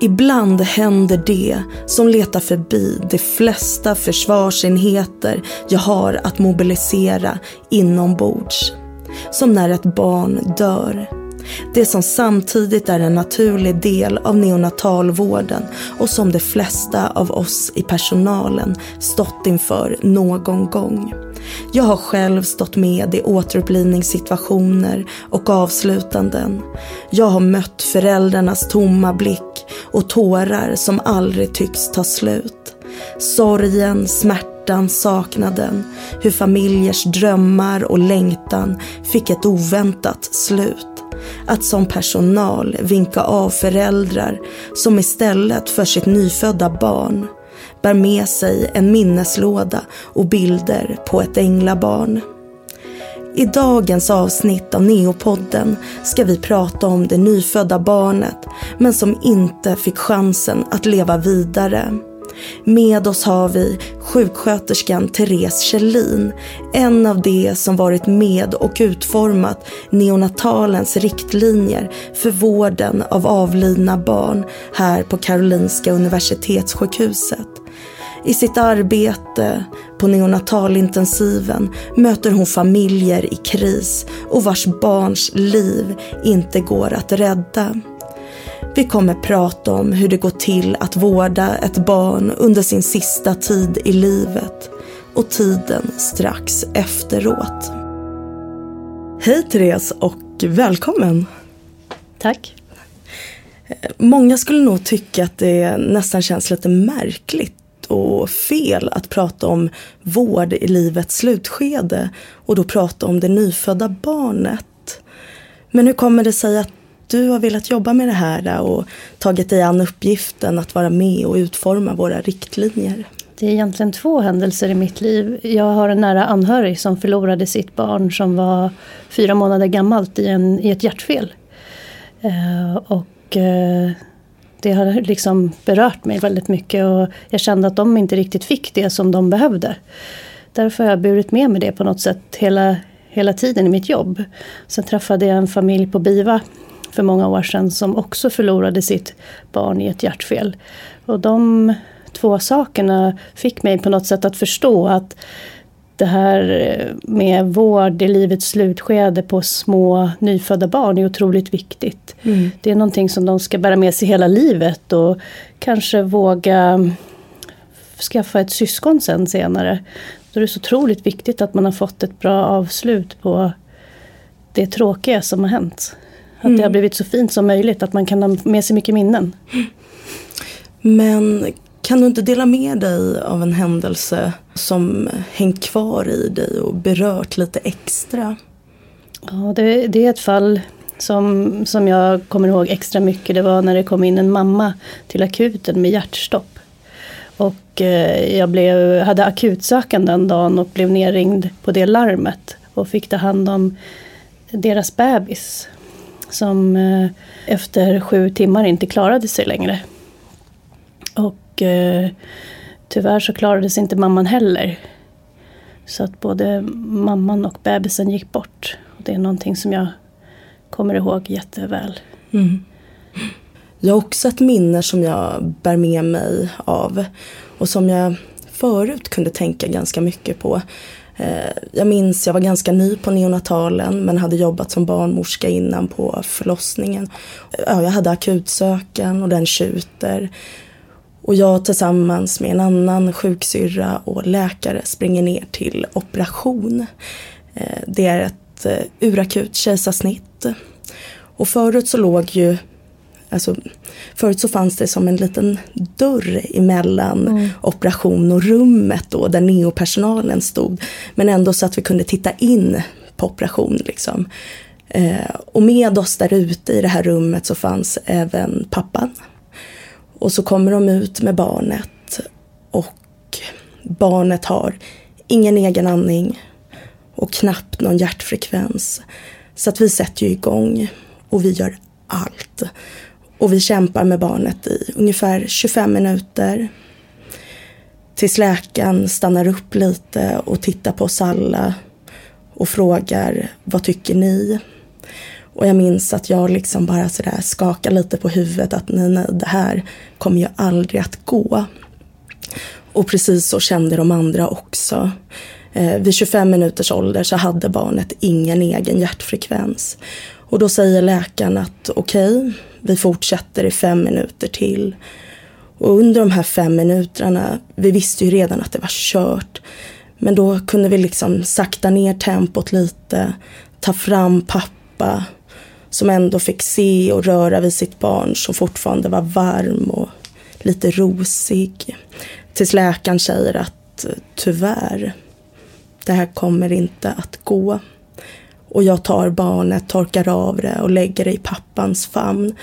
Ibland händer det som letar förbi de flesta försvarsenheter jag har att mobilisera inombords. Som när ett barn dör. Det som samtidigt är en naturlig del av neonatalvården och som de flesta av oss i personalen stått inför någon gång. Jag har själv stått med i återupplivningssituationer och avslutanden. Jag har mött föräldrarnas tomma blick och tårar som aldrig tycks ta slut. Sorgen, smärtan, saknaden. Hur familjers drömmar och längtan fick ett oväntat slut. Att som personal vinka av föräldrar som istället för sitt nyfödda barn bär med sig en minneslåda och bilder på ett änglabarn. I dagens avsnitt av Neopodden ska vi prata om det nyfödda barnet men som inte fick chansen att leva vidare. Med oss har vi sjuksköterskan Therese Kjellin, en av de som varit med och utformat neonatalens riktlinjer för vården av avlidna barn här på Karolinska Universitetssjukhuset. I sitt arbete på neonatalintensiven möter hon familjer i kris och vars barns liv inte går att rädda. Vi kommer prata om hur det går till att vårda ett barn under sin sista tid i livet och tiden strax efteråt. Hej Therese och välkommen! Tack. Många skulle nog tycka att det nästan känns lite märkligt och fel att prata om vård i livets slutskede och då prata om det nyfödda barnet. Men hur kommer det sig att du har velat jobba med det här och tagit dig an uppgiften att vara med och utforma våra riktlinjer? Det är egentligen två händelser i mitt liv. Jag har en nära anhörig som förlorade sitt barn som var fyra månader gammalt i, en, i ett hjärtfel. Eh, och eh, det har liksom berört mig väldigt mycket och jag kände att de inte riktigt fick det som de behövde. Därför har jag burit med mig det på något sätt hela, hela tiden i mitt jobb. Sen träffade jag en familj på BIVA för många år sedan som också förlorade sitt barn i ett hjärtfel. Och de två sakerna fick mig på något sätt att förstå att det här med vård i livets slutskede på små nyfödda barn är otroligt viktigt. Mm. Det är någonting som de ska bära med sig hela livet och kanske våga skaffa ett syskon sen senare. Då är det så otroligt viktigt att man har fått ett bra avslut på det tråkiga som har hänt. Att mm. det har blivit så fint som möjligt, att man kan ha med sig mycket minnen. Men kan du inte dela med dig av en händelse som hängt kvar i dig och berört lite extra? Ja, det, det är ett fall som, som jag kommer ihåg extra mycket. Det var när det kom in en mamma till akuten med hjärtstopp. Och eh, jag blev, hade akutsökan den dagen och blev nerringd på det larmet. Och fick ta hand om deras bebis. Som eh, efter sju timmar inte klarade sig längre. Och eh, tyvärr så klarade sig inte mamman heller. Så att både mamman och bebisen gick bort. Och det är någonting som jag kommer ihåg jätteväl. Mm. Jag har också ett minne som jag bär med mig av och som jag förut kunde tänka ganska mycket på. Eh, jag minns, jag var ganska ny på neonatalen men hade jobbat som barnmorska innan på förlossningen. Jag hade akutsöken och den tjuter. Och jag tillsammans med en annan sjuksyrra och läkare springer ner till operation. Eh, det är ett eh, urakut kejsarsnitt. Och förut så låg ju Alltså, förut så fanns det som en liten dörr emellan mm. operation och rummet då, där neopersonalen stod. Men ändå så att vi kunde titta in på operation. Liksom. Eh, och med oss där ute i det här rummet så fanns även pappan. Och så kommer de ut med barnet och barnet har ingen egen andning och knappt någon hjärtfrekvens. Så att vi sätter ju igång och vi gör allt. Och vi kämpar med barnet i ungefär 25 minuter. Tills läkaren stannar upp lite och tittar på oss alla och frågar vad tycker ni? Och jag minns att jag liksom bara sådär skakade lite på huvudet att nej, nej, det här kommer ju aldrig att gå. Och precis så kände de andra också. Eh, vid 25 minuters ålder så hade barnet ingen egen hjärtfrekvens. Och då säger läkaren att okej, okay, vi fortsätter i fem minuter till. Och under de här fem minuterna, vi visste ju redan att det var kört. Men då kunde vi liksom sakta ner tempot lite, ta fram pappa som ändå fick se och röra vid sitt barn som fortfarande var varm och lite rosig. Tills läkaren säger att eh, tyvärr, det här kommer inte att gå. Och jag tar barnet, torkar av det och lägger det i pappans famn.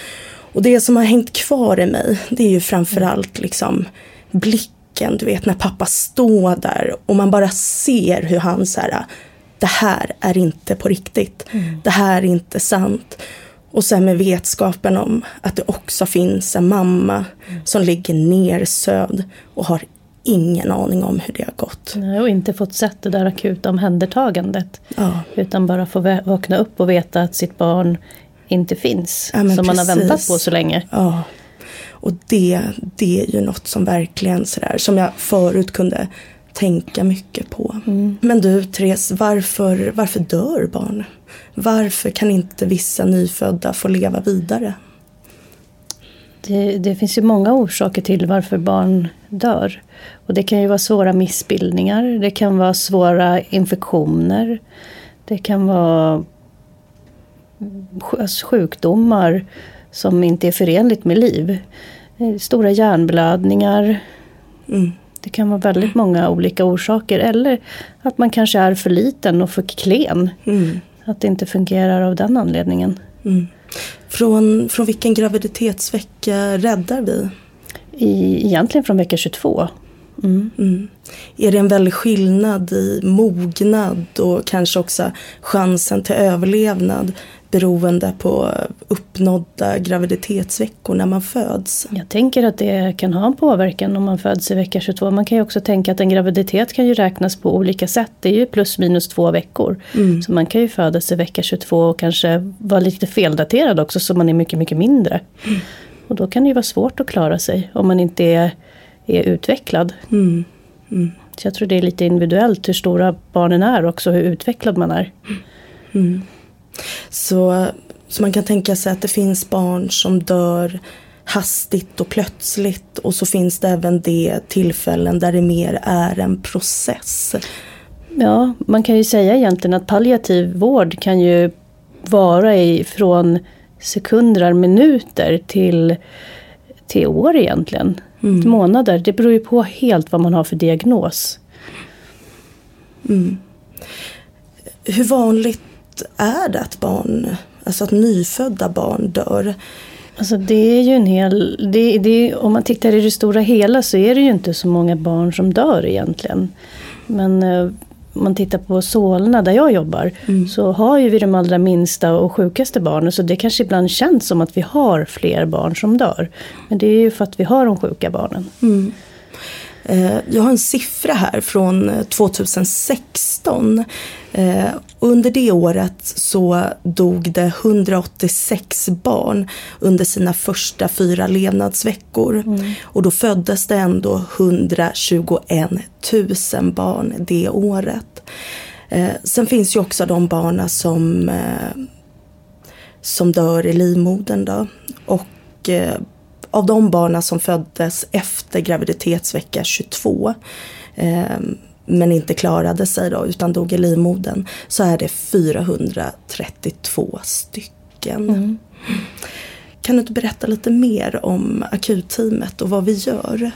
Och det som har hängt kvar i mig, det är ju framförallt liksom blicken, du vet när pappa står där och man bara ser hur han så här, det här är inte på riktigt. Mm. Det här är inte sant. Och sen med vetskapen om att det också finns en mamma mm. som ligger nersövd och har ingen aning om hur det har gått. Nej, och inte fått sett det där akuta omhändertagandet. Ja. Utan bara få vakna upp och veta att sitt barn inte finns. Ja, som precis. man har väntat på så länge. Ja. Och det, det är ju något som verkligen sådär, som jag förut kunde tänka mycket på. Mm. Men du Therese, varför, varför dör barn? Varför kan inte vissa nyfödda få leva vidare? Det, det, finns ju många orsaker till varför barn dör. Och det kan ju vara svåra missbildningar, det kan vara svåra infektioner. Det kan vara sjukdomar som inte är förenligt med liv. Stora hjärnblödningar. Mm. Det kan vara väldigt många olika orsaker. Eller att man kanske är för liten och för klen. Mm. Att det inte fungerar av den anledningen. Mm. Från, från vilken graviditetsvecka räddar vi? I, egentligen från vecka 22. Mm. Mm. Är det en väldig skillnad i mognad och kanske också chansen till överlevnad beroende på uppnådda graviditetsveckor när man föds? Jag tänker att det kan ha en påverkan om man föds i vecka 22. Man kan ju också tänka att en graviditet kan ju räknas på olika sätt. Det är ju plus minus två veckor. Mm. Så man kan ju födas i vecka 22 och kanske vara lite feldaterad också så man är mycket, mycket mindre. Mm. Och då kan det ju vara svårt att klara sig om man inte är, är utvecklad. Mm. Mm. Så jag tror det är lite individuellt hur stora barnen är också, hur utvecklad man är. Mm. Så, så man kan tänka sig att det finns barn som dör hastigt och plötsligt och så finns det även de tillfällen där det mer är en process. Ja, man kan ju säga egentligen att palliativ vård kan ju vara i från sekunder, minuter till, till år egentligen. Mm. Månader. Det beror ju på helt vad man har för diagnos. Mm. Hur vanligt är det att barn, alltså att nyfödda barn dör? Alltså det är ju en hel, det, det, om man tittar i det stora hela så är det ju inte så många barn som dör egentligen. Men eh, om man tittar på Solna där jag jobbar mm. så har ju vi de allra minsta och sjukaste barnen så det kanske ibland känns som att vi har fler barn som dör. Men det är ju för att vi har de sjuka barnen. Mm. Eh, jag har en siffra här från 2016. Eh, under det året så dog det 186 barn under sina första fyra levnadsveckor. Mm. Och då föddes det ändå 121 000 barn det året. Eh, sen finns ju också de barnen som, som dör i livmodern. Då. Och av de barnen som föddes efter graviditetsvecka 22 eh, men inte klarade sig då utan dog i livmodern så är det 432 stycken. Mm. Kan du inte berätta lite mer om akutteamet och vad vi gör?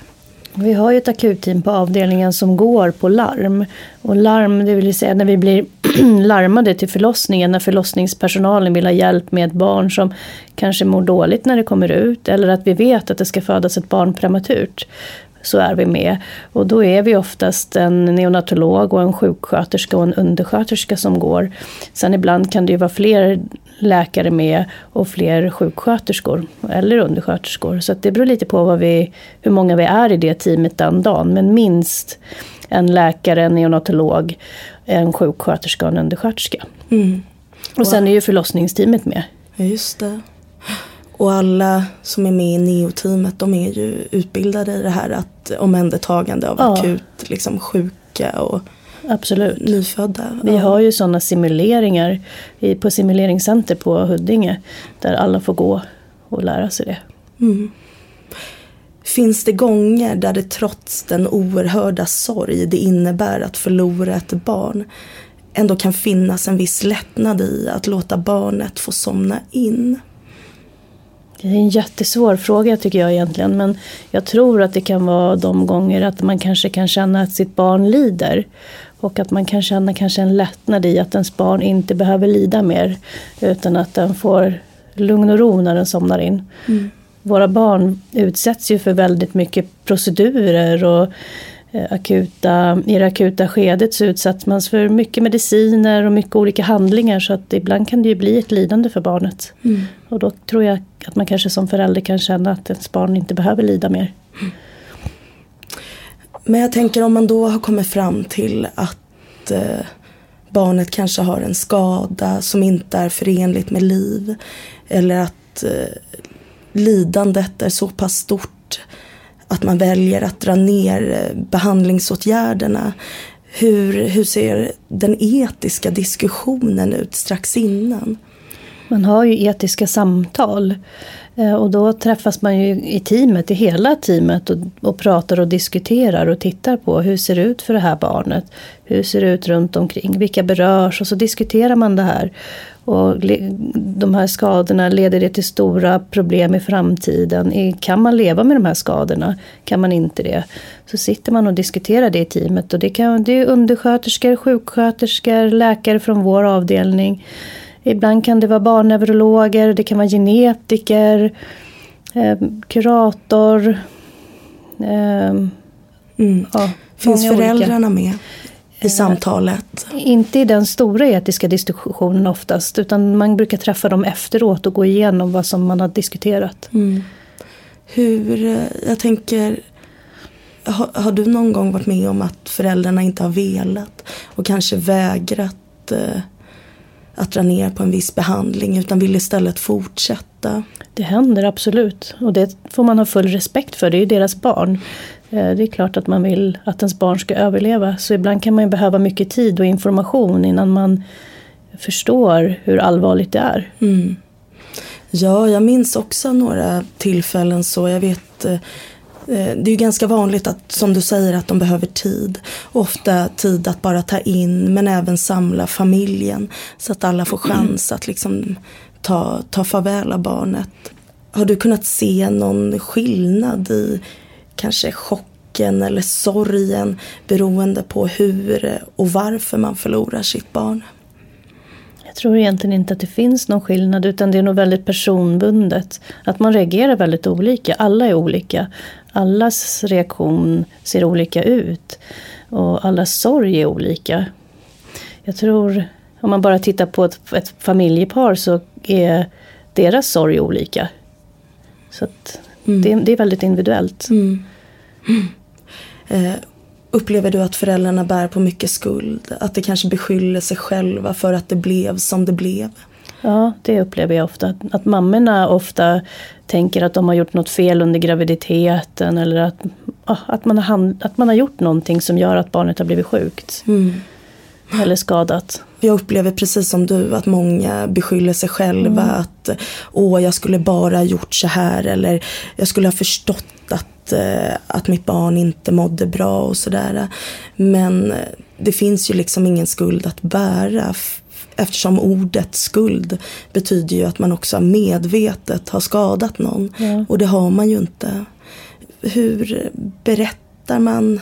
Vi har ju ett akutteam på avdelningen som går på larm. Och larm, det vill säga när vi blir larmade till förlossningen, när förlossningspersonalen vill ha hjälp med ett barn som kanske mår dåligt när det kommer ut, eller att vi vet att det ska födas ett barn prematurt så är vi med. Och då är vi oftast en neonatolog och en sjuksköterska och en undersköterska som går. Sen ibland kan det ju vara fler läkare med och fler sjuksköterskor eller undersköterskor. Så det beror lite på vad vi, hur många vi är i det teamet den dagen. Men minst en läkare, en neonatolog, en sjuksköterska och en undersköterska. Mm. Och sen är ju förlossningsteamet med. Ja, just det. Och alla som är med i NEO-teamet de är ju utbildade i det här att omhändertagande av Ja. akut liksom, sjuka och Absolut. nyfödda. Vi Ja. har ju sådana simuleringar på simuleringscenter på Huddinge. Där alla får gå och lära sig det. Mm. Finns det gånger där det trots den oerhörda sorg det innebär att förlora ett barn ändå kan finnas en viss lättnad i att låta barnet få somna in? Det är en jättesvår fråga tycker jag egentligen. Men jag tror att det kan vara de gånger att man kanske kan känna att sitt barn lider. Och att man kan känna kanske en lättnad i att ens barn inte behöver lida mer. Utan att den får lugn och ro när den somnar in. Våra barn utsätts ju för väldigt mycket procedurer och eh, akuta, i det akuta skedet så utsätts man för mycket mediciner och mycket olika handlingar så att ibland kan det ju bli ett lidande för barnet. Och då tror jag att man kanske som förälder kan känna att ens barn inte behöver lida mer. Men jag tänker om man då har kommit fram till att eh, barnet kanske har en skada som inte är förenligt med liv. Eller att eh, lidandet är så pass stort att man väljer att dra ner eh, behandlingsåtgärderna. Hur, hur ser den etiska diskussionen ut strax innan? Man har ju etiska samtal. Eh, och då träffas man ju i teamet, i hela teamet och, och pratar och diskuterar och tittar på hur ser det ut för det här barnet? Hur ser det ut runt omkring? Vilka berörs? Och så diskuterar man det här. Och de här skadorna, leder det till stora problem i framtiden? Kan man leva med de här skadorna? Kan man inte det? Så sitter man och diskuterar det i teamet. Och det, kan, det är undersköterskor, sjuksköterskor, läkare från vår avdelning. Ibland kan det vara barnneurologer, det kan vara genetiker, eh, kurator. Eh, Mm. ja, Finns många olika. föräldrarna med i samtalet? Inte i den stora etiska diskussionen oftast, utan man brukar träffa dem efteråt och gå igenom vad som man har diskuterat. Mm. Hur, eh, jag tänker, har, har du någon gång varit med om att föräldrarna inte har velat och kanske vägrat eh, att dra ner på en viss behandling utan vill istället fortsätta? Det händer absolut och det får man ha full respekt för, det är ju deras barn. Eh, Det är klart att man vill att ens barn ska överleva, så ibland kan man ju behöva mycket tid och information innan man förstår hur allvarligt det är. Mm. Ja, jag minns också några tillfällen så. Jag vet, eh, Eh, det är ju ganska vanligt att, som du säger, att de behöver tid. Ofta tid att bara ta in, men även samla familjen. Så att alla får chans att liksom ta, ta farväl av barnet. Har du kunnat se någon skillnad i kanske chocken eller sorgen beroende på hur och varför man förlorar sitt barn? Jag tror egentligen inte att det finns någon skillnad utan det är nog väldigt personbundet. Att man reagerar väldigt olika. Alla är olika. Allas reaktion ser olika ut. Och allas sorg är olika. Jag tror, om man bara tittar på ett, ett familjepar så är deras sorg olika. Så att det, det är väldigt individuellt. Eh, upplever du att föräldrarna bär på mycket skuld? Att de kanske beskyller sig själva för att det blev som det blev? Ja, det upplever jag ofta. Att, att mammorna ofta tänker att de har gjort något fel under graviditeten eller att, att, man har hand, att man har gjort någonting som gör att barnet har blivit sjukt. Eller skadat. Jag upplever precis som du att många beskyller sig själva att åh, jag skulle bara ha gjort så här eller jag skulle ha förstått att, eh, att mitt barn inte mådde bra och sådär. Men eh, det finns ju liksom ingen skuld att bära eftersom ordet skuld betyder ju att man också medvetet har skadat någon Ja. och det har man ju inte. Hur berättar man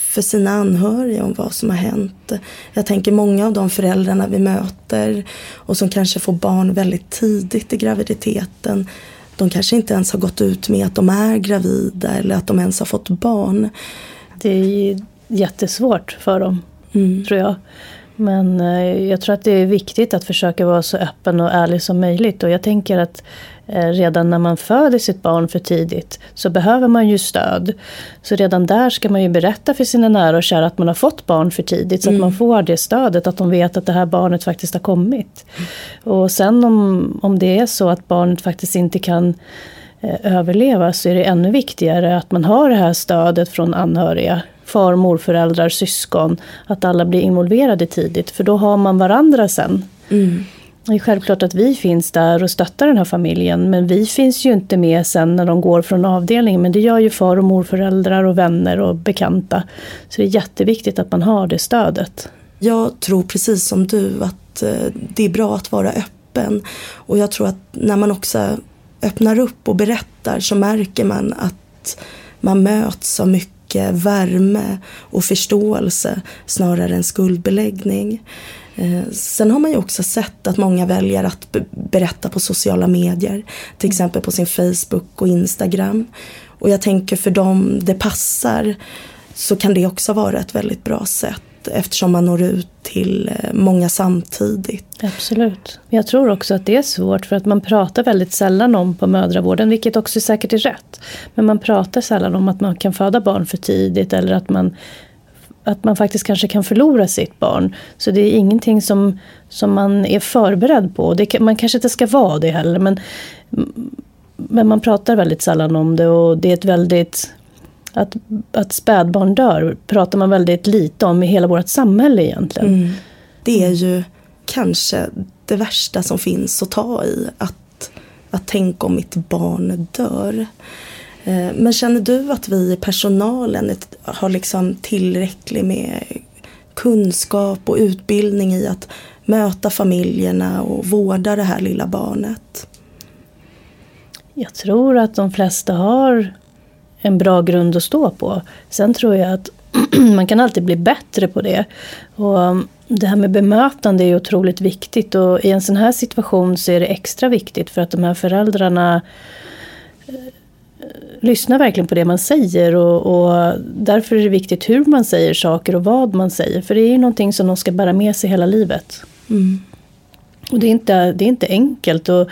för sina anhöriga om vad som har hänt. Jag tänker många av de föräldrarna vi möter och som kanske får barn väldigt tidigt i graviditeten. De kanske inte ens har gått ut med att de är gravida eller att de ens har fått barn. Det är jättesvårt för dem, tror jag. Men eh, jag tror att det är viktigt att försöka vara så öppen och ärlig som möjligt. Och jag tänker att redan när man föder sitt barn för tidigt så behöver man ju stöd. Så redan där ska man ju berätta för sina nära och kära att man har fått barn för tidigt. Så mm. att man får det stödet, att de vet att det här barnet faktiskt har kommit. Och sen om, om det är så att barnet faktiskt inte kan eh, överleva så är det ännu viktigare att man har det här stödet från anhöriga far, morföräldrar, syskon. Att alla blir involverade tidigt för då har man varandra sen. Mm. Det är självklart att vi finns där och stöttar den här familjen men vi finns ju inte med sen när de går från avdelningen. Men det gör ju far och morföräldrar och vänner och bekanta. Så det är jätteviktigt att man har det stödet. Jag tror precis som du att eh, det är bra att vara öppen. Och jag tror att när man också öppnar upp och berättar så märker man att man möts av mycket mycket värme och förståelse snarare än skuldbeläggning. Eh, sen har man ju också sett att många väljer att berätta på sociala medier. Till exempel på sin Facebook och Instagram. Och jag tänker för dem det passar så kan det också vara ett väldigt bra sätt eftersom man når ut till eh, många samtidigt. Absolut. Jag tror också att det är svårt för att man pratar väldigt sällan om på mödravården, vilket också säkert är rätt. Men man pratar sällan om att man kan föda barn för tidigt eller att man att man faktiskt kanske kan förlora sitt barn. Så det är ingenting som, som man är förberedd på. Det, man kanske inte ska vara det heller men, men man pratar väldigt sällan om det och det är ett väldigt att, att spädbarn dör pratar man väldigt lite om i hela vårt samhälle egentligen. Mm. Det är ju kanske det värsta som finns att ta i. Att, att tänka om mitt barn dör. Eh, men känner du att vi i personalen har liksom tillräckligt med kunskap och utbildning i att möta familjerna och vårda det här lilla barnet? Jag tror att de flesta har en bra grund att stå på. Sen tror jag att man kan alltid bli bättre på det. Och um, det här med bemötande är otroligt viktigt och i en sån här situation så är det extra viktigt för att de här föräldrarna eh, lyssnar verkligen på det man säger och, och, därför är det viktigt hur man säger saker och vad man säger. För det är ju någonting som de ska bära med sig hela livet. Mm. Och det är, inte, det är inte enkelt och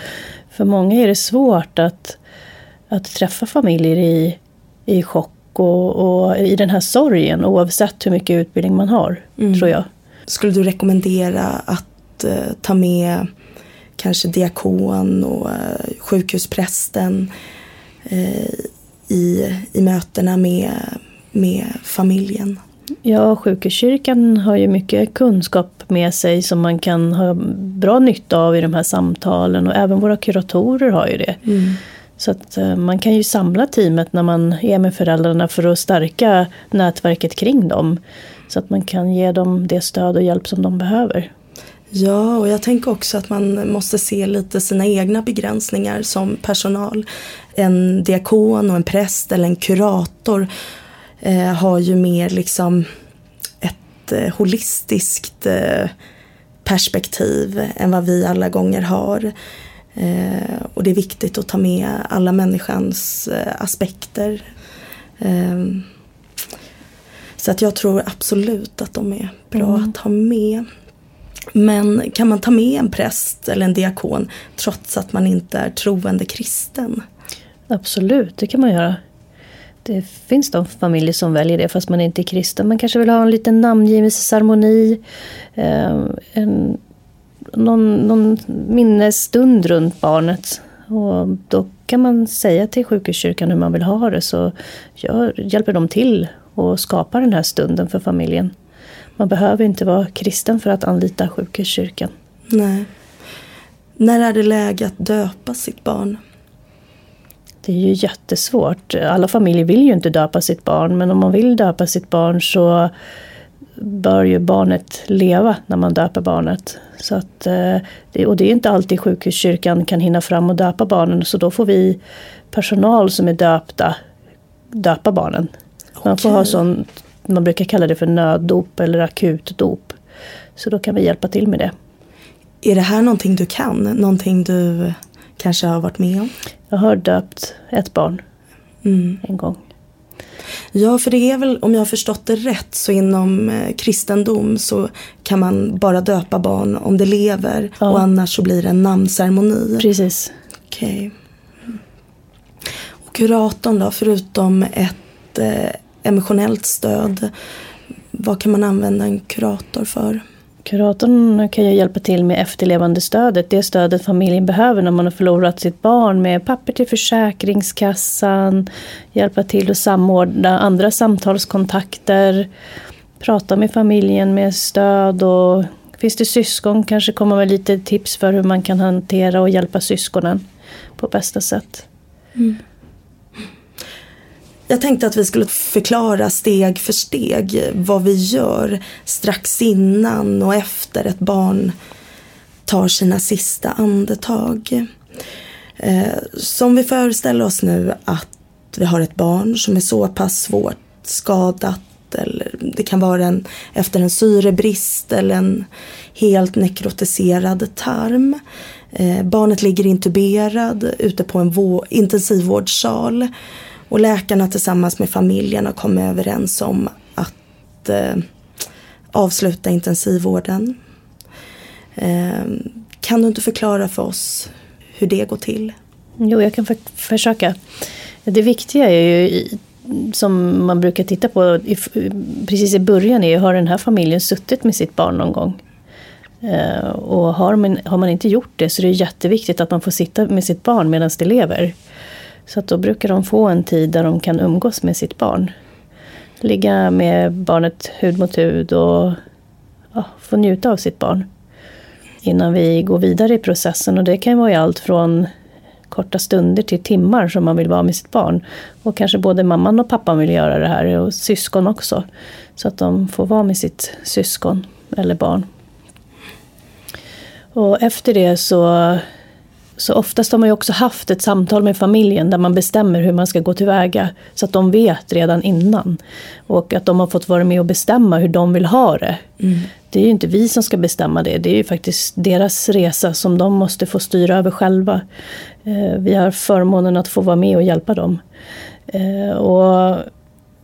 för många är det svårt att, att träffa familjer i i chock och, och, i den här sorgen oavsett hur mycket utbildning man har, mm. tror jag. Skulle du rekommendera att uh, ta med kanske diakon och uh, sjukhusprästen uh, i, i mötena med, med familjen? Ja, sjukhuskyrkan har ju mycket kunskap med sig som man kan ha bra nytta av i de här samtalen och även våra kuratorer har ju det. Mm. Så att eh, man kan ju samla teamet när man är med föräldrarna för att stärka nätverket kring dem. Så att man kan ge dem det stöd och hjälp som de behöver. Ja, och jag tänker också att man måste se lite sina egna begränsningar som personal. En diakon och en präst eller en kurator eh, har ju mer liksom ett eh, holistiskt eh, perspektiv än vad vi alla gånger har. Eh, och det är viktigt att ta med alla människans eh, aspekter. Eh, så att jag tror absolut att de är bra mm. att ha med. Men kan man ta med en präst eller en diakon trots att man inte är troende kristen? Absolut, det kan man göra. Det finns de familjer som väljer det fast man inte är kristen. Man kanske vill ha en liten namngivelseceremoni. Eh, en någon, någon minnesstund runt barnet. Och då kan man säga till sjukhuskyrkan hur man vill ha det så gör, hjälper de till och skapar den här stunden för familjen. Man behöver inte vara kristen för att anlita sjukhuskyrkan. Nej. När är det läge att döpa sitt barn? Det är ju jättesvårt. Alla familjer vill ju inte döpa sitt barn men om man vill döpa sitt barn så bör ju barnet leva när man döper barnet. Så att, eh, och det är inte alltid sjukhuskyrkan kan hinna fram och döpa barnen så då får vi personal som är döpta döpa barnen. Man får ha sån, man brukar kalla det för nöddop eller akutdop. Så då kan vi hjälpa till med det. Är det här någonting du kan? Någonting du kanske har varit med om? Jag har döpt ett barn mm. en gång. Ja, för det är väl, om jag har förstått det rätt, så inom eh, kristendom så kan man bara döpa barn om det lever Ja. och annars så blir det en namnceremoni. Precis. Okej. Och kuratorn då, förutom ett eh, emotionellt stöd, vad kan man använda en kurator för? Kuratorn kan ju hjälpa till med efterlevandestödet, det stödet familjen behöver när man har förlorat sitt barn med papper till Försäkringskassan, hjälpa till att samordna andra samtalskontakter, prata med familjen med stöd och finns det syskon kanske komma med lite tips för hur man kan hantera och hjälpa syskonen på bästa sätt. Mm. Jag tänkte att vi skulle förklara steg för steg vad vi gör strax innan och efter ett barn tar sina sista andetag. Eh, som vi föreställer oss nu att vi har ett barn som är så pass svårt skadat eller det kan vara en, efter en syrebrist eller en helt nekrotiserad tarm. Eh, barnet ligger intuberad ute på en vå- intensivvårdssal och läkarna tillsammans med familjen har kommit överens om att eh, avsluta intensivvården. Eh, kan du inte förklara för oss hur det går till? Jo, jag kan för försöka. Det viktiga är ju, i- som man brukar titta på i, precis i början, är ju, har den här familjen suttit med sitt barn någon gång? Eh, och har man, har man inte gjort det så är det jätteviktigt att man får sitta med sitt barn medan det lever. Så att då brukar de få en tid där de kan umgås med sitt barn. Ligga med barnet hud mot hud och ja, få njuta av sitt barn. Innan vi går vidare i processen och det kan vara i allt från korta stunder till timmar som man vill vara med sitt barn. Och kanske både mamman och pappan vill göra det här och syskon också. Så att de får vara med sitt syskon eller barn. Och efter det så, så oftast har man ju också haft ett samtal med familjen där man bestämmer hur man ska gå tillväga. Så att de vet redan innan. Och att de har fått vara med och bestämma hur de vill ha det. Det är ju inte vi som ska bestämma det. Det är ju faktiskt deras resa som de måste få styra över själva. Eh, Vi har förmånen att få vara med och hjälpa dem. Eh, Och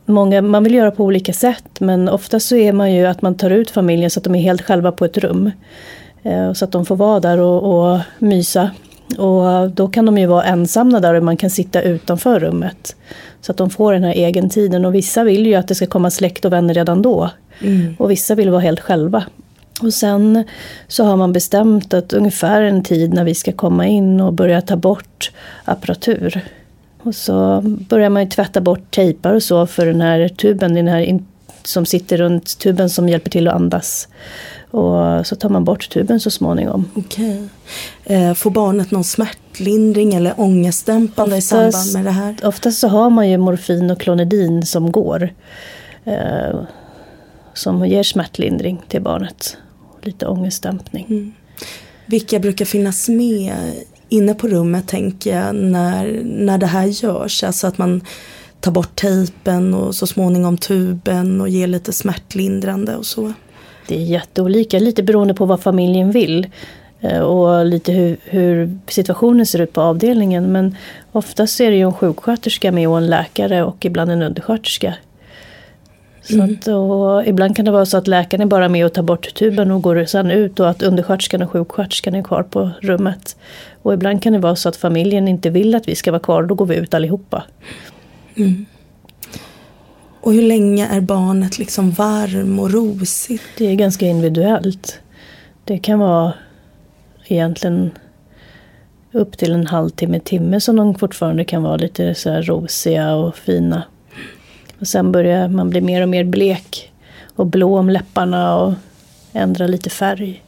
många, man vill göra på olika sätt men ofta så är man ju att man tar ut familjen så att de är helt själva på ett rum. Eh, Så att de får vara där och, och mysa. Och då kan de ju vara ensamma där och man kan sitta utanför rummet. Så att de får den här egen tiden. Och vissa vill ju att det ska komma släkt och vänner redan då. Och vissa vill vara helt själva. Och sen så har man bestämt att ungefär en tid när vi ska komma in och börja ta bort apparatur. Och så börjar man ju tvätta bort tejpar och så för den här tuben, den här som sitter runt tuben som hjälper till att andas. Och så tar man bort tuben så småningom. Okej. Eh, får barnet någon smärtlindring eller ångestdämpande i samband med det här? Oftast så har man ju morfin och klonidin som går. Eh, som ger smärtlindring till barnet. Lite ångestdämpning. Vilka brukar finnas med inne på rummet tänker jag när, när det här görs? Alltså att man tar bort tejpen och så småningom tuben och ger lite smärtlindrande och så. Det är jätteolika, lite beroende på vad familjen vill. eh, Och lite hur, hur situationen ser ut på avdelningen. Men oftast är det ju en sjuksköterska med och en läkare och ibland en undersköterska. Så att, och ibland kan det vara så att läkaren är bara med och tar bort tuben och går sen ut och att undersköterskan och sjuksköterskan är kvar på rummet. Och ibland kan det vara så att familjen inte vill att vi ska vara kvar då går vi ut allihopa. Och hur länge är barnet liksom varm och rosigt? Det är ganska individuellt. Det kan vara egentligen upp till en halvtimme, timme som de fortfarande kan vara lite så rosiga och fina. Och sen börjar man bli mer och mer blek och blå om läpparna och ändra lite färg.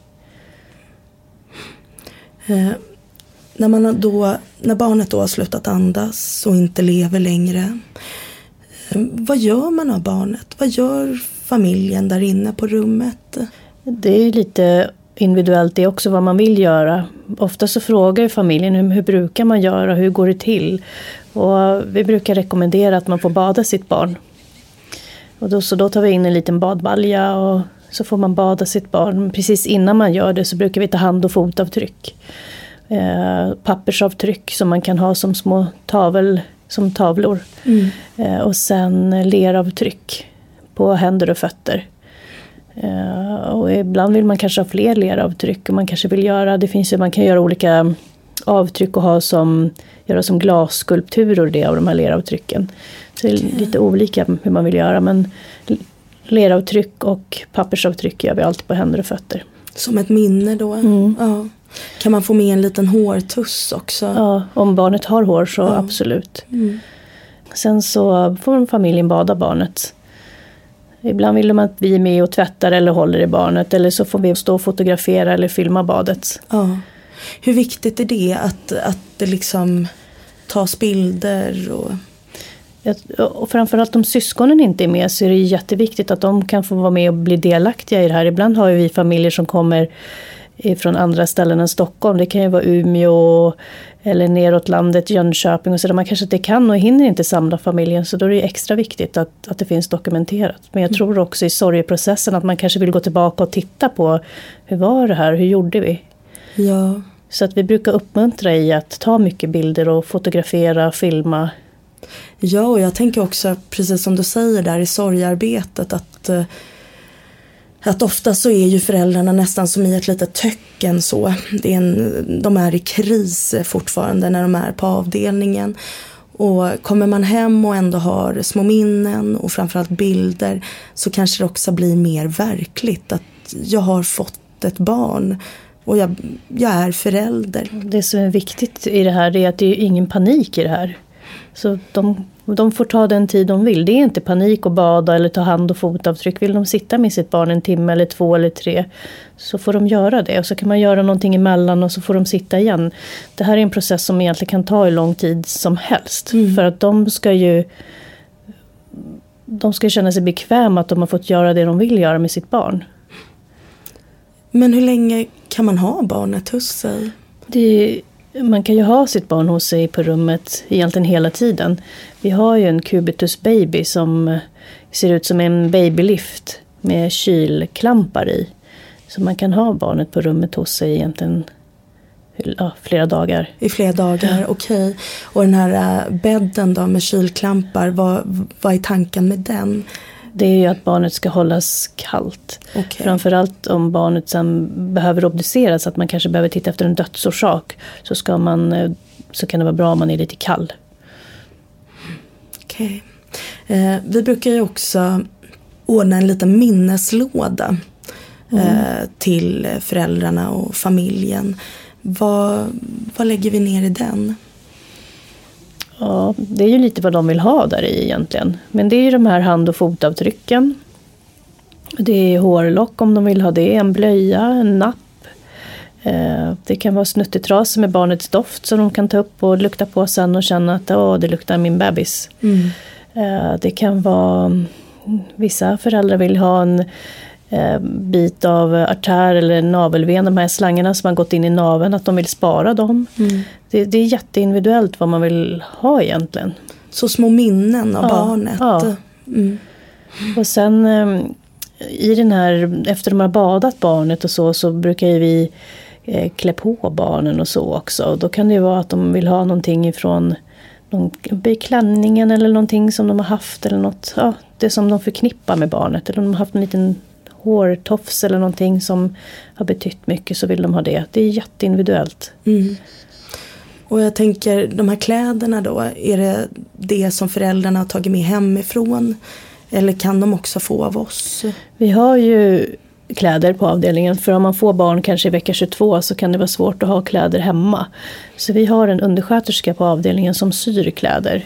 När, man då, när barnet då har slutat andas och inte lever längre. Eh, vad gör man av barnet? Vad gör familjen där inne på rummet? Det är lite individuellt det är också vad man vill göra. Ofta så frågar familjen hur, hur brukar man göra, hur går det till? Och vi brukar rekommendera att man får bada sitt barn. Och då, så då tar vi in en liten badbalja och så får man bada sitt barn. Precis innan man gör det så brukar vi ta hand och fotavtryck. Eh, pappersavtryck som man kan ha som små tavel, som tavlor. Mm. Eh, och sen leravtryck på händer och fötter. Eh, och ibland vill man kanske ha fler leravtryck. Och man kanske vill göra, det finns ju, man kan göra olika avtryck och ha som, göra som glasskulpturer det av de här leravtrycken. Så det är lite olika hur man vill göra men leravtryck och pappersavtryck gör vi alltid på händer och fötter. Som ett minne då? Mm. Ja. Kan man få med en liten hårtuss också? Ja, om barnet har hår så Ja. absolut. Mm. Sen så får familjen bada barnet. Ibland vill de att vi är med och tvättar eller håller i barnet eller så får vi stå och fotografera eller filma badet. Ja. Hur viktigt är det att, att det liksom tas bilder? Och... Och framförallt om syskonen inte är med så är det jätteviktigt att de kan få vara med och bli delaktiga i det här. Ibland har vi familjer som kommer från andra ställen än Stockholm. Det kan ju vara Umeå eller neråt landet, Jönköping och så där man kanske inte kan och hinner inte samla familjen. Så då är det extra viktigt att, att det finns dokumenterat. Men jag tror också i sorgeprocessen att man kanske vill gå tillbaka och titta på hur var det här, hur gjorde vi? Ja. Så att vi brukar uppmuntra i att ta mycket bilder och fotografera, filma. ja, och jag tänker också precis som du säger där i sorgarbetet att eh, att ofta så är ju föräldrarna nästan som i ett litet töcken så. Det är en, de är i kris fortfarande när de är på avdelningen. Och kommer man hem och ändå har små minnen och framförallt bilder så kanske det också blir mer verkligt att jag har fått ett barn och jag, jag är förälder. Det som är viktigt i det här är att det är ingen panik i det här. Så de, de får ta den tid de vill. Det är inte panik att bada eller ta hand och fotavtryck. Vill de sitta med sitt barn en timme eller två eller tre så får de göra det. Och så kan man göra någonting emellan och så får de sitta igen. Det här är en process som egentligen kan ta hur lång tid som helst. För att de ska ju de ska känna sig bekväma att de har fått göra det de vill göra med sitt barn. Men hur länge kan man ha barnet hos sig? Det, man kan ju ha sitt barn hos sig på rummet egentligen hela tiden. Vi har ju en Cubitus baby som eh, ser ut som en babylift med kylklampar i. Så man kan ha barnet på rummet hos sig egentligen ja, flera dagar. I flera dagar, okej. Och den här äh, bädden då med kylklampar, vad, vad är tanken med den? Det är ju att barnet ska hållas kallt. Okej. Framförallt om barnet sen behöver obduceras, att man kanske behöver titta efter en dödsorsak. Så, ska man, eh, så kan det vara bra om man är lite kall. Okej. Eh, vi brukar ju också ordna en liten minneslåda eh, till föräldrarna och familjen. Vad, vad lägger vi ner i den? Ja, det är ju lite vad de vill ha där i egentligen. Men det är ju de här hand och fotavtrycken. Det är hårlock om de vill ha det, en blöja, en napp. Eh, Det kan vara snuttetrasor med barnets doft som de kan ta upp och lukta på sen och känna att Åh, det luktar min bebis. Eh, Det kan vara, mm, vissa föräldrar vill ha en bit av artär eller navelven, de här slangarna som har gått in i naveln, att de vill spara dem. Det, det är jätteindividuellt vad man vill ha egentligen. Så små minnen av Ja, barnet. ja. Mm. Och sen eh, i den här, efter de har badat barnet och så, så brukar ju vi eh, klä på barnen och så också. Och då kan det ju vara att de vill ha någonting ifrån någon, klänningen eller någonting som de har haft eller något, ja, det som de förknippar med barnet. Eller om de har haft en liten hårtofs eller någonting som har betytt mycket så vill de ha det. Det är jätteindividuellt. Mm. Och jag tänker, de här kläderna då, är det det som föräldrarna har tagit med hemifrån? Eller kan de också få av oss? Vi har ju kläder på avdelningen för om man får barn kanske i vecka 22 så kan det vara svårt att ha kläder hemma. Så vi har en undersköterska på avdelningen som syr kläder.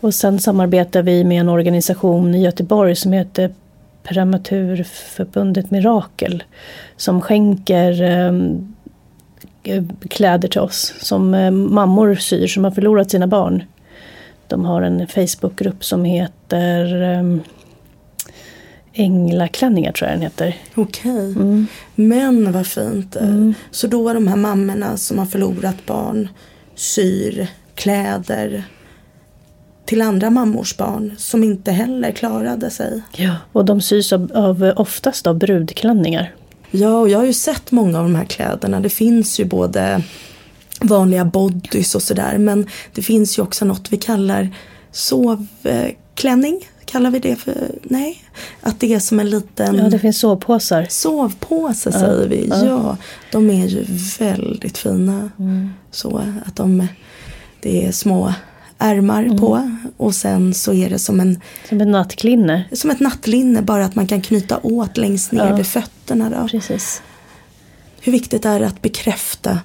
Och sen samarbetar vi med en organisation i Göteborg som heter Prematurförbundet Mirakel. Som skänker eh, kläder till oss som eh, mammor syr som har förlorat sina barn. De har en Facebookgrupp som heter eh, Änglaklänningar tror jag den heter. Okej. Mm. Men vad fint. Så då är de här mammorna som har förlorat barn syr kläder till andra mammors barn som inte heller klarade sig. Ja. Och de sys av, av oftast av brudklänningar. Ja, och jag har ju sett många av de här kläderna. Det finns ju både vanliga bodys och sådär. Men det finns ju också något vi kallar sovklänning. Kallar vi det för? Nej. Att det är som en liten... Ja, det finns sovpåsar. Sovpåse ja. säger vi. Ja. ja. de är ju väldigt fina. Mm. Så att de... Det är små ärmar mm. på och sen så är det som en... Som ett nattlinne. Som ett nattlinne, bara att man kan knyta åt längst ner ja. vid fötterna. Då. Precis. Hur viktigt är det att bekräfta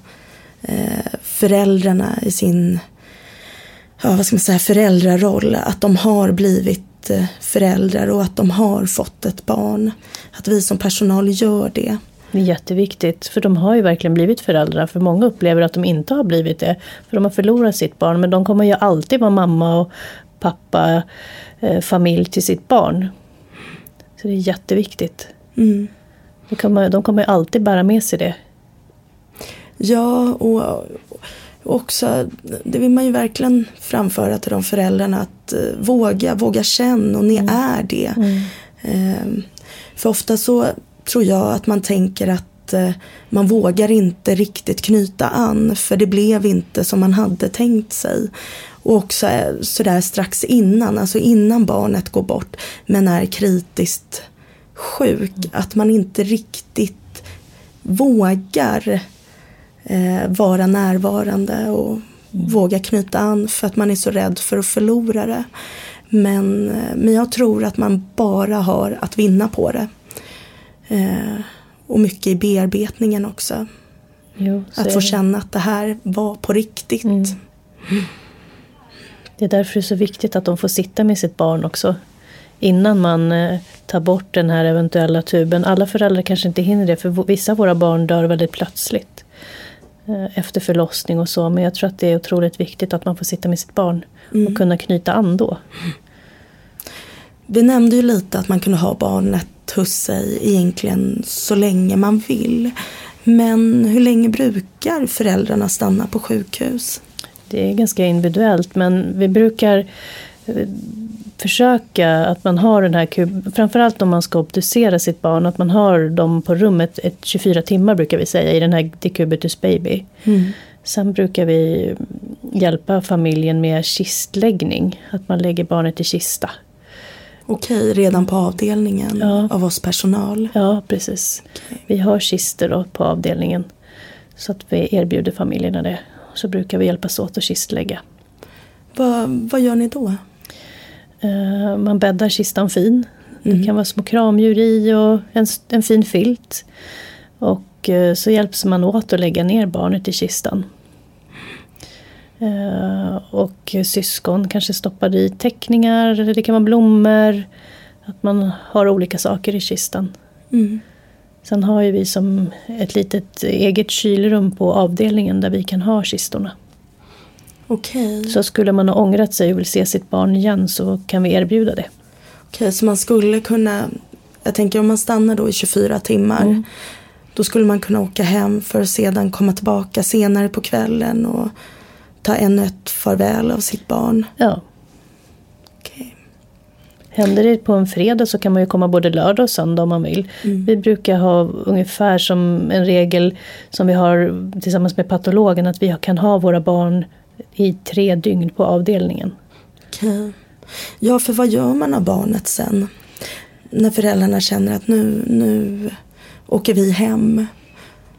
eh, föräldrarna i sin ja, vad ska man säga, föräldraroll. Att de har blivit eh, föräldrar och att de har fått ett barn. Att vi som personal gör det. Det är jätteviktigt, för de har ju verkligen blivit föräldrar. För många upplever att de inte har blivit det. För de har förlorat sitt barn, men de kommer ju alltid vara mamma och pappa, eh, familj till sitt barn. Så det är jätteviktigt. Mm. De, kommer, de kommer alltid bära med sig det. Ja, och också, det vill man ju verkligen framföra till de föräldrarna att uh, våga, våga känna och ni mm. är det. Mm. Uh, för ofta så tror jag att man tänker att eh, man vågar inte riktigt knyta an för det blev inte som man hade tänkt sig. Och också eh, sådär strax innan, alltså innan barnet går bort men är kritiskt sjuk, mm. att man inte riktigt vågar eh, vara närvarande och mm. våga knyta an för att man är så rädd för att förlora det. Men, eh, men jag tror att man bara har att vinna på det. Eh, och mycket i bearbetningen också. Jo, att få känna att det här var på riktigt. Mm. Det är därför det är så viktigt att de får sitta med sitt barn också. Innan man eh, tar bort den här eventuella tuben. Alla föräldrar kanske inte hinner det för vissa av våra barn dör väldigt plötsligt. Eh, efter förlossning och så. Men jag tror att det är otroligt viktigt att man får sitta med sitt barn mm. och kunna knyta an då. Vi nämnde ju lite att man kunde ha barnet hos sig egentligen så länge man vill. Men hur länge brukar föräldrarna stanna på sjukhus? Det är ganska individuellt men vi brukar eh, försöka att man har den här kub, framförallt om man ska obducera sitt barn, att man har dem på rummet ett 24 timmar brukar vi säga i den här decubitus baby. Mm. Sen brukar vi hjälpa familjen med kistläggning, att man lägger barnet i kista. Okej, redan på avdelningen ja. av oss personal? Ja, precis. Okay. Vi har kister på avdelningen. Så att vi erbjuder familjerna det. Så brukar vi hjälpas åt att kistlägga. Vad, vad gör ni då? Uh, man bäddar kistan fin. Mm. Det kan vara små kramdjur i och en, en fin filt. Och uh, så hjälps man åt att lägga ner barnet i kistan. Uh, och syskon kanske stoppar i teckningar, det kan vara blommor. Att man har olika saker i kistan. Mm. Sen har ju vi som ett litet eget kylrum på avdelningen där vi kan ha kistorna. Okay. Så skulle man ha ångrat sig och vill se sitt barn igen så kan vi erbjuda det. Okej, så man skulle kunna, jag tänker om man stannar då i 24 timmar. Mm. Då skulle man kunna åka hem för att sedan komma tillbaka senare på kvällen och ta ännu ett farväl av sitt barn. Ja. Okay. Händer det på en fredag så kan man ju komma både lördag och söndag om man vill. Mm. Vi brukar ha ungefär som en regel som vi har tillsammans med patologen att vi kan ha våra barn i tre dygn på avdelningen. Okay. Ja, för vad gör man av barnet sen? När föräldrarna känner att nu, nu åker vi hem.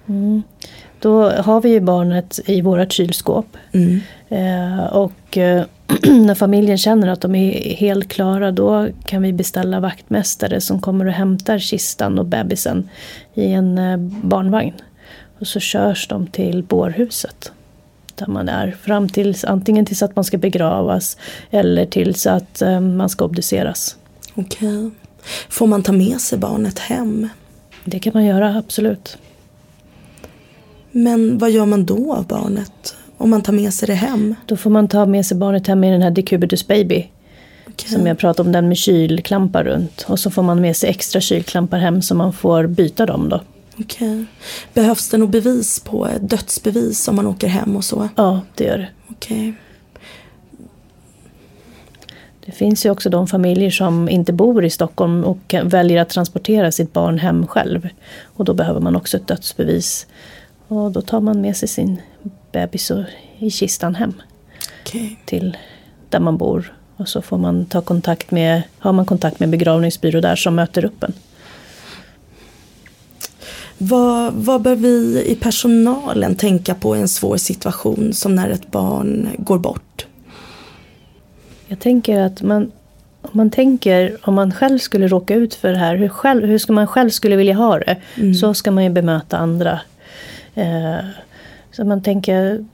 Mm. Då har vi ju barnet i vårt kylskåp. Mm. Eh, och eh, när familjen känner att de är helt klara då kan vi beställa vaktmästare som kommer och hämtar kistan och bebisen i en eh, barnvagn. Och så körs de till bårhuset där man är. Fram tills, antingen tills att man ska begravas eller tills att eh, man ska obduceras. Okej. Okay. Får man ta med sig barnet hem? Det kan man göra, absolut. Men vad gör man då av barnet? Om man tar med sig det hem? Då får man ta med sig barnet hem med den här decubitus baby. Okay. Som jag pratade om, den med kylklampar runt. Och så får man med sig extra kylklampar hem så man får byta dem då. Okay. Behövs det något bevis på dödsbevis om man åker hem och så? Ja, det gör det. Okay. Det finns ju också de familjer som inte bor i Stockholm och väljer att transportera sitt barn hem själv. Och då behöver man också ett dödsbevis. Och då tar man med sig sin bebis i kistan hem Okay. till där man bor. Och så får man ta kontakt med, har man kontakt med begravningsbyrå där som möter upp en. Vad, vad bör vi i personalen tänka på i en svår situation som när ett barn går bort? Jag tänker att man, om man tänker om man själv skulle råka ut för det här, hur, själv, hur ska man själv skulle vilja ha det, så ska man ju bemöta andra. Eh, så man tänker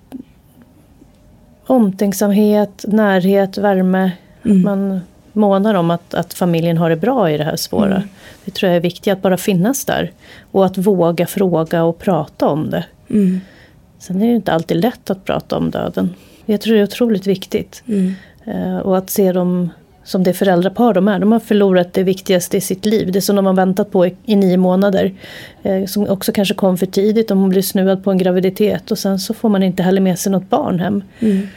omtänksamhet, närhet, värme. Att man månar om att, att familjen har det bra i det här svåra. Det tror jag är viktigt, att bara finnas där. Och att våga fråga och prata om det. Mm. Sen är det inte alltid lätt att prata om döden. Jag tror det är otroligt viktigt. Mm. Eh, och att se dem som det föräldrapar de är. De har förlorat det viktigaste i sitt liv. Det som de har väntat på i, i nio månader. Eh, som också kanske kom för tidigt om hon blir snuvad på en graviditet. Och sen så får man inte heller med sig något barn hem. Mm.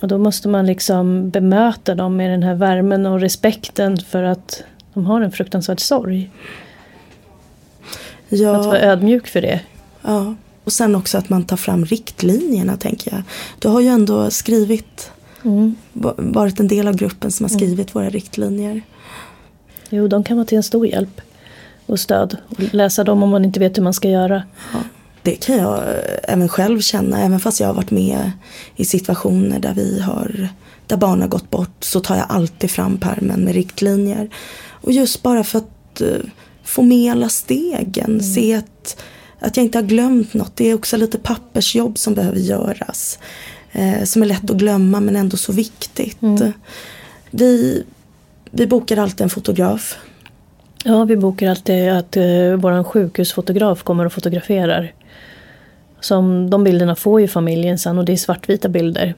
Och då måste man liksom bemöta dem med den här värmen och respekten för att de har en fruktansvärd sorg. Att Ja, vara ödmjuk för det. ja. Och sen också att man tar fram riktlinjerna tänker jag. Du har ju ändå skrivit, Mm. va- varit en del av gruppen som har skrivit våra riktlinjer. Jo, de kan vara till en stor hjälp och stöd. Och läsa dem om man inte vet hur man ska göra. Det kan jag eh, även själv känna, även fast jag har varit med i situationer där vi har där barn har gått bort så tar jag alltid fram pärmen med riktlinjer. Och just bara för att eh, få med alla stegen, se att, att jag inte har glömt något. Det är också lite pappersjobb som behöver göras. Eh, som är lätt att glömma men ändå så viktigt. Vi, vi bokar alltid en fotograf. Ja, vi bokar alltid att uh, vår sjukhusfotograf kommer och fotograferar. Som, de bilderna får ju familjen sen och det är svartvita bilder.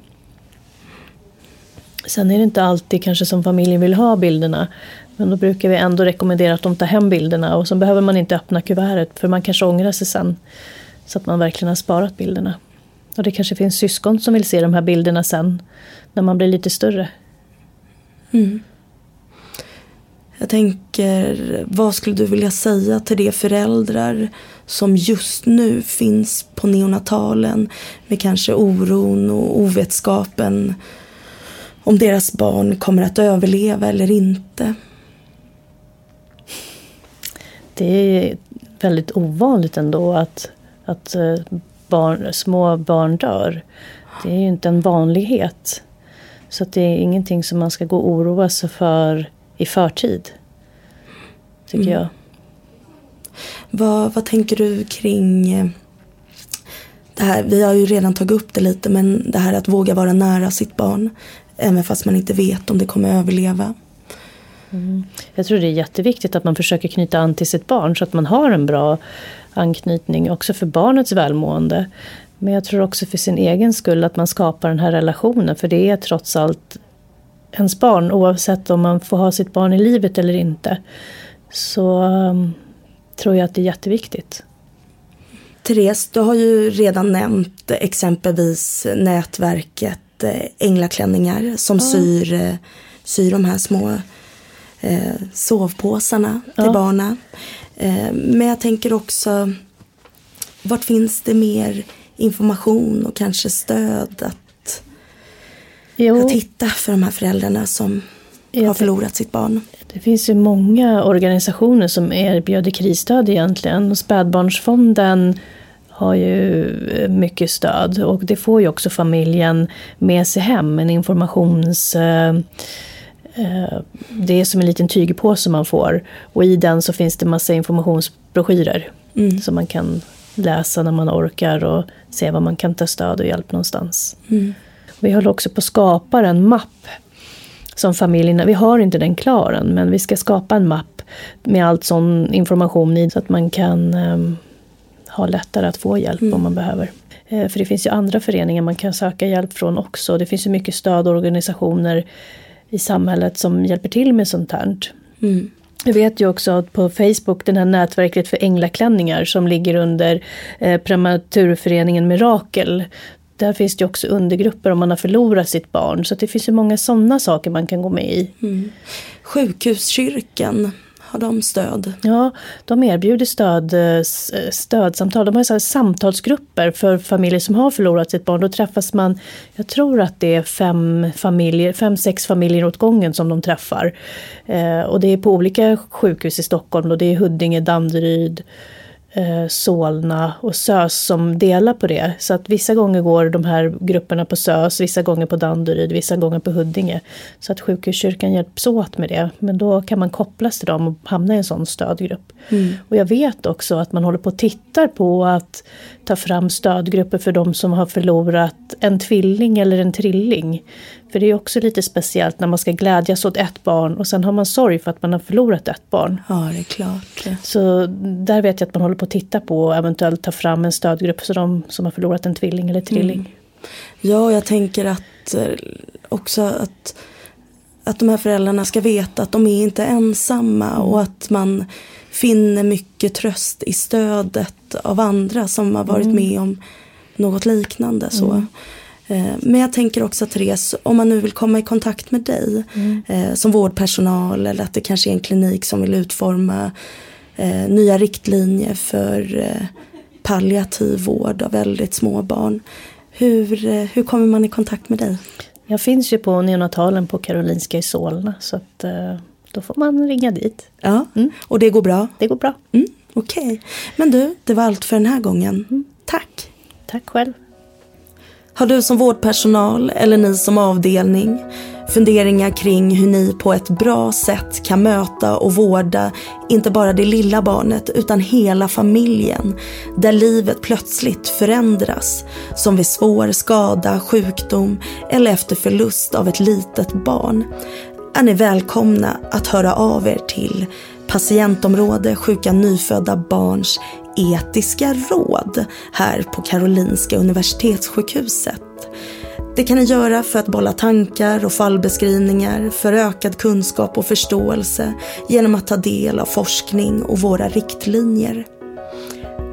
Sen är det inte alltid kanske som familjen vill ha bilderna. Men då brukar vi ändå rekommendera att de tar hem bilderna och så behöver man inte öppna kuvertet för man kanske ångrar sig sen. Så att man verkligen har sparat bilderna. Och det kanske finns syskon som vill se de här bilderna sen när man blir lite större. Jag tänker, vad skulle du vilja säga till de föräldrar som just nu finns på neonatalen med kanske oron och ovetskapen om deras barn kommer att överleva eller inte? Det är väldigt ovanligt ändå att, att eh, barn, små barn dör. Det är ju inte en vanlighet. Så det är ingenting som man ska gå och oroa sig för i förtid. Tycker jag. Vad, vad tänker du kring eh, det här? Vi har ju redan tagit upp det lite men det här att våga vara nära sitt barn även fast man inte vet om det kommer överleva. Jag tror det är jätteviktigt att man försöker knyta an till sitt barn så att man har en bra anknytning också för barnets välmående. Men jag tror också för sin egen skull att man skapar den här relationen för det är trots allt ens barn oavsett om man får ha sitt barn i livet eller inte. Så um, tror jag att det är jätteviktigt. Therese, du har ju redan nämnt exempelvis nätverket eh, Änglaklänningar som syr, eh, syr de här små eh, sovpåsarna till Ja. barnen. Eh, men jag tänker också, vart finns det mer information och kanske stöd att, Jo, att hitta för de här föräldrarna som har förlorat sitt barn? Det finns ju många organisationer som erbjuder krisstöd egentligen. Spädbarnsfonden har ju eh, mycket stöd och det får ju också familjen med sig hem. En informations... eh, Det är som en liten tygpåse man får och i den så finns det massa informationsbroschyrer Mm. som man kan läsa när man orkar och se var man kan ta stöd och hjälp någonstans. Mm. Vi håller också på att skapa en mapp som familjerna, vi har inte den klar än, men vi ska skapa en mapp med allt sån information i så att man kan ehm, ha lättare att få hjälp om man behöver. Eh, för det finns ju andra föreningar man kan söka hjälp från också. Det finns ju mycket stödorganisationer i samhället som hjälper till med sånt här. Mm. Jag vet ju också att på Facebook, den här nätverket för änglaklänningar som ligger under eh, prematurföreningen Mirakel. Där finns det också undergrupper om man har förlorat sitt barn. Så det finns ju många sådana saker man kan gå med i. Sjukhuskyrkan har de stöd? Ja, de erbjuder stöd, eh, eh, stödsamtal. De har så samtalsgrupper för familjer som har förlorat sitt barn. Då träffas man, jag tror att det är fem, familjer, fem sex familjer åt gången som de träffar. Eh, och det är på olika sjukhus i Stockholm. Då. Det är Huddinge, Danderyd, eh, Solna och SÖS som delar på det. Så att vissa gånger går de här grupperna på SÖS, vissa gånger på Danderyd, vissa gånger på Huddinge. Så att sjukhuskyrkan hjälps åt med det. Men då kan man kopplas till dem och hamna i en sån stödgrupp. Mm. Och jag vet också att man håller på och tittar på att ta fram stödgrupper för de som har förlorat en tvilling eller en trilling. För det är också lite speciellt när man ska glädjas åt ett barn och sen har man sorg för att man har förlorat ett barn. Ja, det är klart. Så där vet jag att man håller på att titta på och eventuellt ta fram en stödgrupp för de som har förlorat en tvilling eller trilling. Mm. Ja, jag tänker att eh, också att, att de här föräldrarna ska veta att de är inte ensamma mm. och att man finner mycket tröst i stödet av andra som har varit mm. med om något liknande. Så. Eh, men jag tänker också att Therese, om man nu vill komma i kontakt med dig mm. eh, som vårdpersonal eller att det kanske är en klinik som vill utforma eh, nya riktlinjer för palliativ vård av väldigt små barn. Hur, hur kommer man i kontakt med dig? Jag finns ju på neonatalen på Karolinska i Solna så att då får man ringa dit. Ja, mm. och det går bra? Det går bra. Mm, Okej, okay. men du, det var allt för den här gången. Mm. Tack! Tack själv. Har du som vårdpersonal eller ni som avdelning funderingar kring hur ni på ett bra sätt kan möta och vårda inte bara det lilla barnet utan hela familjen där livet plötsligt förändras som vid svår skada, sjukdom eller efter förlust av ett litet barn? Är ni välkomna att höra av er till patientområde sjuka nyfödda barns etiska råd här på Karolinska Universitetssjukhuset. Det kan ni göra för att bolla tankar och fallbeskrivningar för ökad kunskap och förståelse genom att ta del av forskning och våra riktlinjer.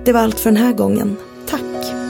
Det var allt för den här gången. Tack!